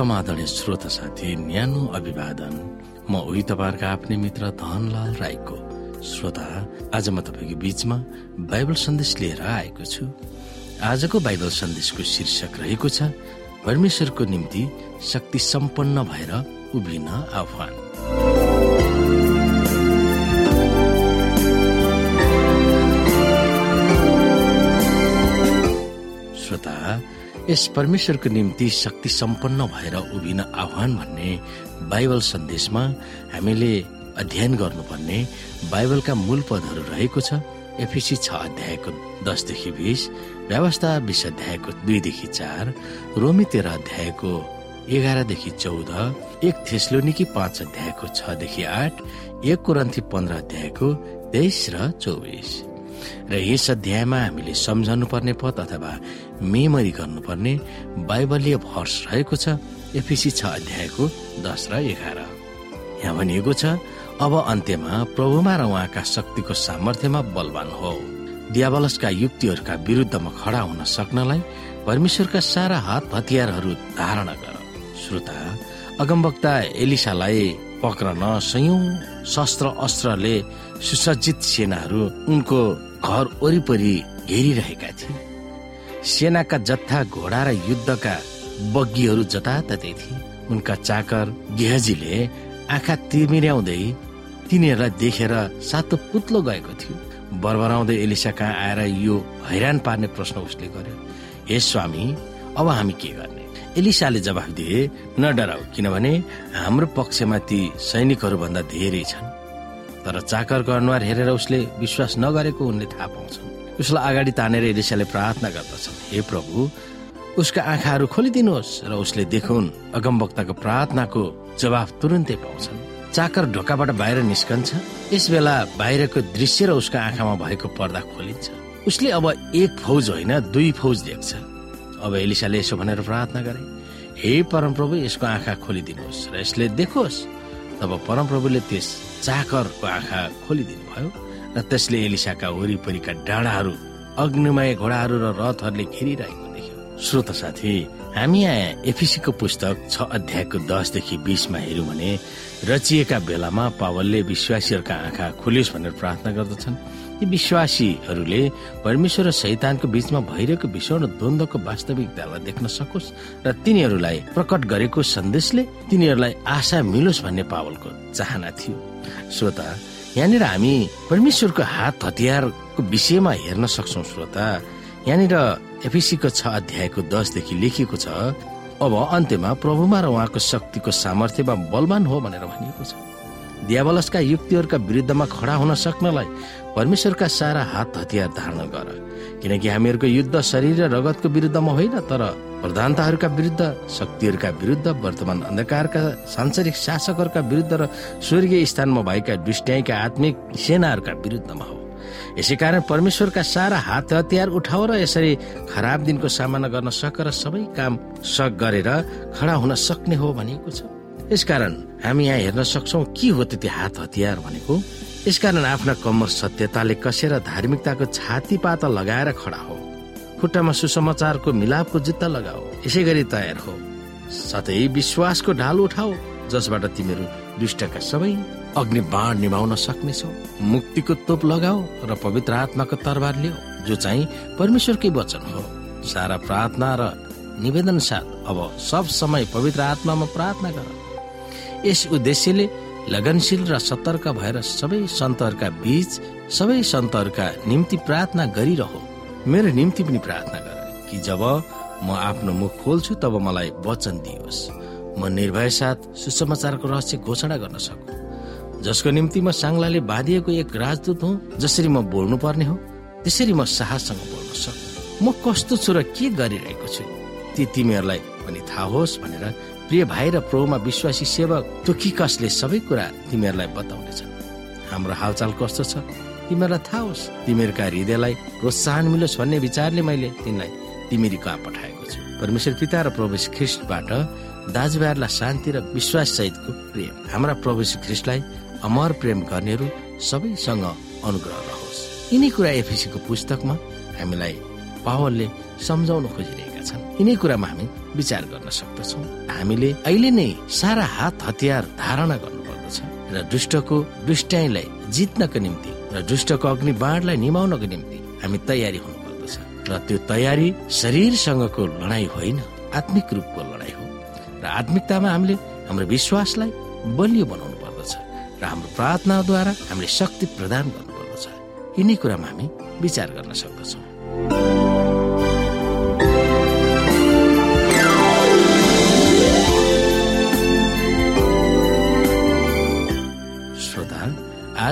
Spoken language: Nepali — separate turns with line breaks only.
समाधान श्रोता साथी न्यानो अभिवादन। म उही तपाईँहरूका आफ्नै मित्र धनलाल राईको श्रोता। आज म तपाईँको बीचमा बाइबल सन्देश लिएर आएको छु। आजको बाइबल सन्देशको शीर्षक रहेको छ परमेश्वरको निम्ति शक्ति सम्पन्न भएर उभिन आह्वान। यस परमेश्वरको निम्ति शक्ति सम्पन्न भएर उभिन आह्वान भन्ने बाइबल सन्देशमा हामीले अध्ययन गर्नुपर्ने बाइबलका मूल पदहरू रहेको छ। एफिसी छ अध्यायको दसदेखि बिस व्यवस्था बिस अध्यायको दुईदेखि चार रोमी तेह्र अध्यायको एघारदेखि चौध एक थेस्लोनिकी पाँच अध्यायको छदेखि आठ एक कुरन्थी पन्ध्र अध्यायको तेइस र चौबिस। र यस अध्यायमा हामीले सम्झाउनु पर्ने पद अथवा मेमरी गर्नुपर्ने बाइबलीय भर्स रहेको छ एफिसी छ अध्यायको दस र एघार। यहाँ भनिएको छ अब अन्त्यमा प्रभुमा र उहाँका शक्तिको सामर्थ्यमा बलवान हो। दियावलसका युक्तिहरूका विरुद्धमा खडा हुन सक्नलाई परमेश्वरका सारा हात हतियारहरू धारणा गर। श्रोता अगमवक्ता एलिसालाई पक्रन सयौं शस्त्र अस्त्रले सुसज्जित सेनाहरू उनको घर वरिपरि घेरिरहेका थिए। सेनाका जत्था घोडा र युद्धका बग्गीहरू जताततै थिए। उनका चाकर गेहजीले आँखा तिर्मिर्याउँदै तिनीहरूलाई देखेर सातो पुत्लो गएको थियो। बरबराउँदै एलिसा कहाँ आएर यो हैरान पार्ने प्रश्न उसले गर्यो हे स्वामी अब हामी के गर्ने? एलिसाले जवाफ दिए न डराउ किनभने हाम्रो पक्षमा ती सैनिकहरू भन्दा धेरै छन्। तर चाकरको अनुहार हेरेर उसले विश्वास नगरेको उनले थाहा पाउँछन् उसलाई अगाडि तानेर एलिसाले प्रार्थना गर्दछन् हे प्रभु उसका आँखाहरू खोलिदिनुहोस् र उसले देखुन् अगमवक्ताको प्रार्थनाको जवाफ तुरन्तै पाउँछन्। चाकर ढोकाबाट बाहिर निस्कन्छ यस बेला बाहिरको दृश्य र उसको आँखामा भएको पर्दा खोलिन्छ। उसले अब एक फौज होइन दुई फौज देख्छ। अब एलिसाले यसो भनेर प्रार्थना गरे हे परमप्रभु यसको आँखा खोलिदिनुहोस् र यसले देखोस्। तब परमप्रभुले त्यस चाकरको आँखा खोलिदिनु भयो र त्यसले एलिसाका वरिपरिका डाँडाहरू अग्निमय घोडाहरू र रथहरूले घेरिरहेको देख्यो। श्रोत साथी हामी यहाँ एफिसीको पुस्तक छ अध्यायको दसदेखि बिसमा हेऱ्यौँ भने रचिएका बेलामा पावलले विश्वासीहरूका आँखा खुलियोस् भनेर प्रार्थना गर्दछन्। ती विश्वासीहरूले परमेश्वर र शैतानको बीचमा भइरहेको भीषण द्वन्द्वको वास्तविकतालाई देख्न सकोस् र तिनीहरूलाई प्रकट गरेको सन्देशले तिनीहरूलाई आशा मिलोस् भन्ने पावलको चाहना थियो। श्रोता यहाँनिर हामी परमेश्वरको हात हतियारको विषयमा हेर्न सक्छौ श्रोता। यहाँनिर एफिसीको छ अध्यायको दसदेखि लेखिएको छ अब अन्त्यमा प्रभुमा र उहाँको शक्तिको सामर्थ्यमा बलवान हो भनेर भनिएको छ। दियावलसका युक्तिहरूका विरुद्धमा खडा हुन सक्नलाई परमेश्वरका सारा हात हतियार धारण गर। किनकि हामीहरूको युद्ध शरीर र रगतको विरुद्धमा होइन तर प्रधानताहरूका विरुद्ध शक्तिहरूका विरुद्ध वर्तमान अन्धकारका सांसारिक शासकहरूका विरुद्ध र स्वर्गीय स्थानमा भएका दुष्ट्याइका आत्मिक सेनाहरूका विरुद्धमा हो। यसै कारण परमेश्वरका सारा हात हतियार उठाओ र यसरी खराब दिनको सामना गर्न सक र सबै काम सक गरेर खडा हुन सक्ने हो भनिएको छ। यसकारण हामी यहाँ हेर्न सक्छौ के हो त त्यो हात हतियार भनेको। यसकारण आफ्ना कम्मर सत्यताले कसेर धार्मिकताको छाती पाता लगाएर खडा हो। खुट्टामा सुसमाचारको मिलापको जुत्ता लगाओ। यसै गरी तयार हो। साथै विश्वासको ढाल उठाओ जसबाट तिमीहरू दुष्टका सबै अग्नि बाण निभाउन सक्नेछौ। मुक्तिको तोप लगाओ र पवित्र आत्माको तरबार लियो जो चाहिँ परमेश्वरकै वचन हो। सारा प्रार्थना र निवेदन साथ अब सब समय पवित्र आत्मामा प्रार्थना गर। यस उद्देश्यले लगनशील र सतर्क भएर सबै सन्तहरूका बीच सबै सन्तहरूका निम्ति प्रार्थना गरिरह। मेरो निम्ति पनि प्रार्थना गर कि जब म आफ्नो मुख खोल्छु तब मलाई वचन दियोस्। म निर्भय साथ सुसमाचारको रहस्य घोषणा गर्न सकु। जसको निम्ति म साङ्लाले बाँधिएको एक राजदूत हुँ जसरी म बोल्नु पर्ने हो त्यसरी म साहससँग बोल्न सक्छु म कस्तो छु र के गरिरहेको छु? ती तिमीहरूलाई पनि थाहा होस् भनेर प्रिय भाइ र प्रभुमा विश्वासी सेवक तुखिकसले सबै कुरा तिमीहरूलाई बताउनेछन्। हाम्रो हालचाल कस्तो छ? तिमीहरूलाई थाहा होस् तिमीहरूका हृदयलाई प्रोत्साहन मिलोस् भन्ने विचारले मैले तिमीलाई तिमीहरू कहाँ पठाएको छु। परमेश्वर पिता र प्रभु ख्रिस्टबाट दाजुभाइहरूलाई शान्ति र विश्वास सहितको प्रेम। हाम्रा प्रभु ख्रिस्टलाई अमर प्रेम गर्नेहरू सबैसँग अनुग्रह रहोस्। यिनै कुरा एफिसीको पुस्तकमा हामीलाई पावलले सम्झाउन खोजिरहेका भएका छन्। यिनै कुरामा हामी विचार गर्न सक्दछौँ। हामीले अहिले नै सारा हात हतियार धारणा गर्नुपर्दछ र दुष्टको दुष्टाइलाई जित्नको निम्ति र दुष्टको अग्नि बाणलाई निमाउनको निम्ति हामी तयारी हुनुपर्दछ। र त्यो तयारी शरीरसँगको लडाई होइन आत्मिक रूपको लडाई हो। र आत्मिकतामा हामीले हाम्रो विश्वासलाई बलियो बनाउनु पर्दछ र हाम्रो प्रार्थनाद्वारा हामीले शक्ति प्रदान गर्नुपर्दछ। यिनै कुरामा हामी विचार गर्न सक्दछौँ।